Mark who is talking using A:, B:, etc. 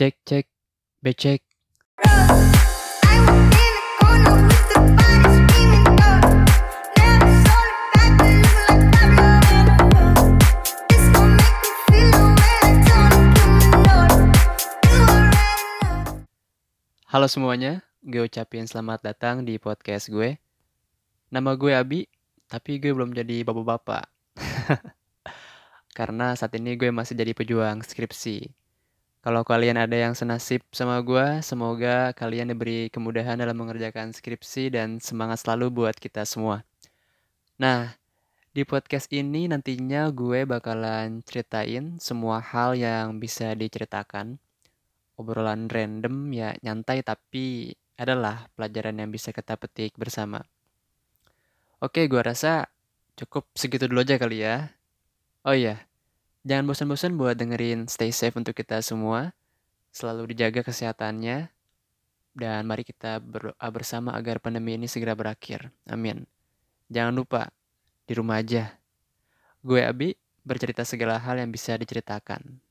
A: Cek cek becek. Halo semuanya, gue ucapin selamat datang di podcast gue. Nama gue Abi, tapi gue belum jadi bapak-bapak. Karena saat ini gue masih jadi pejuang skripsi. Kalau kalian ada yang senasib sama gue, semoga kalian diberi kemudahan dalam mengerjakan skripsi dan semangat selalu buat kita semua. Nah, di podcast ini nantinya gue bakalan ceritain semua hal yang bisa diceritakan. Obrolan random ya nyantai tapi adalah pelajaran yang bisa kita petik bersama. Oke, gue rasa cukup segitu dulu aja kali ya. Oh iya, jangan bosan-bosan buat dengerin Stay Safe untuk kita semua. Selalu dijaga kesehatannya. Dan mari kita berdoa bersama agar pandemi ini segera berakhir. Amin. Jangan lupa, di rumah aja. Gue Abi, bercerita segala hal yang bisa diceritakan.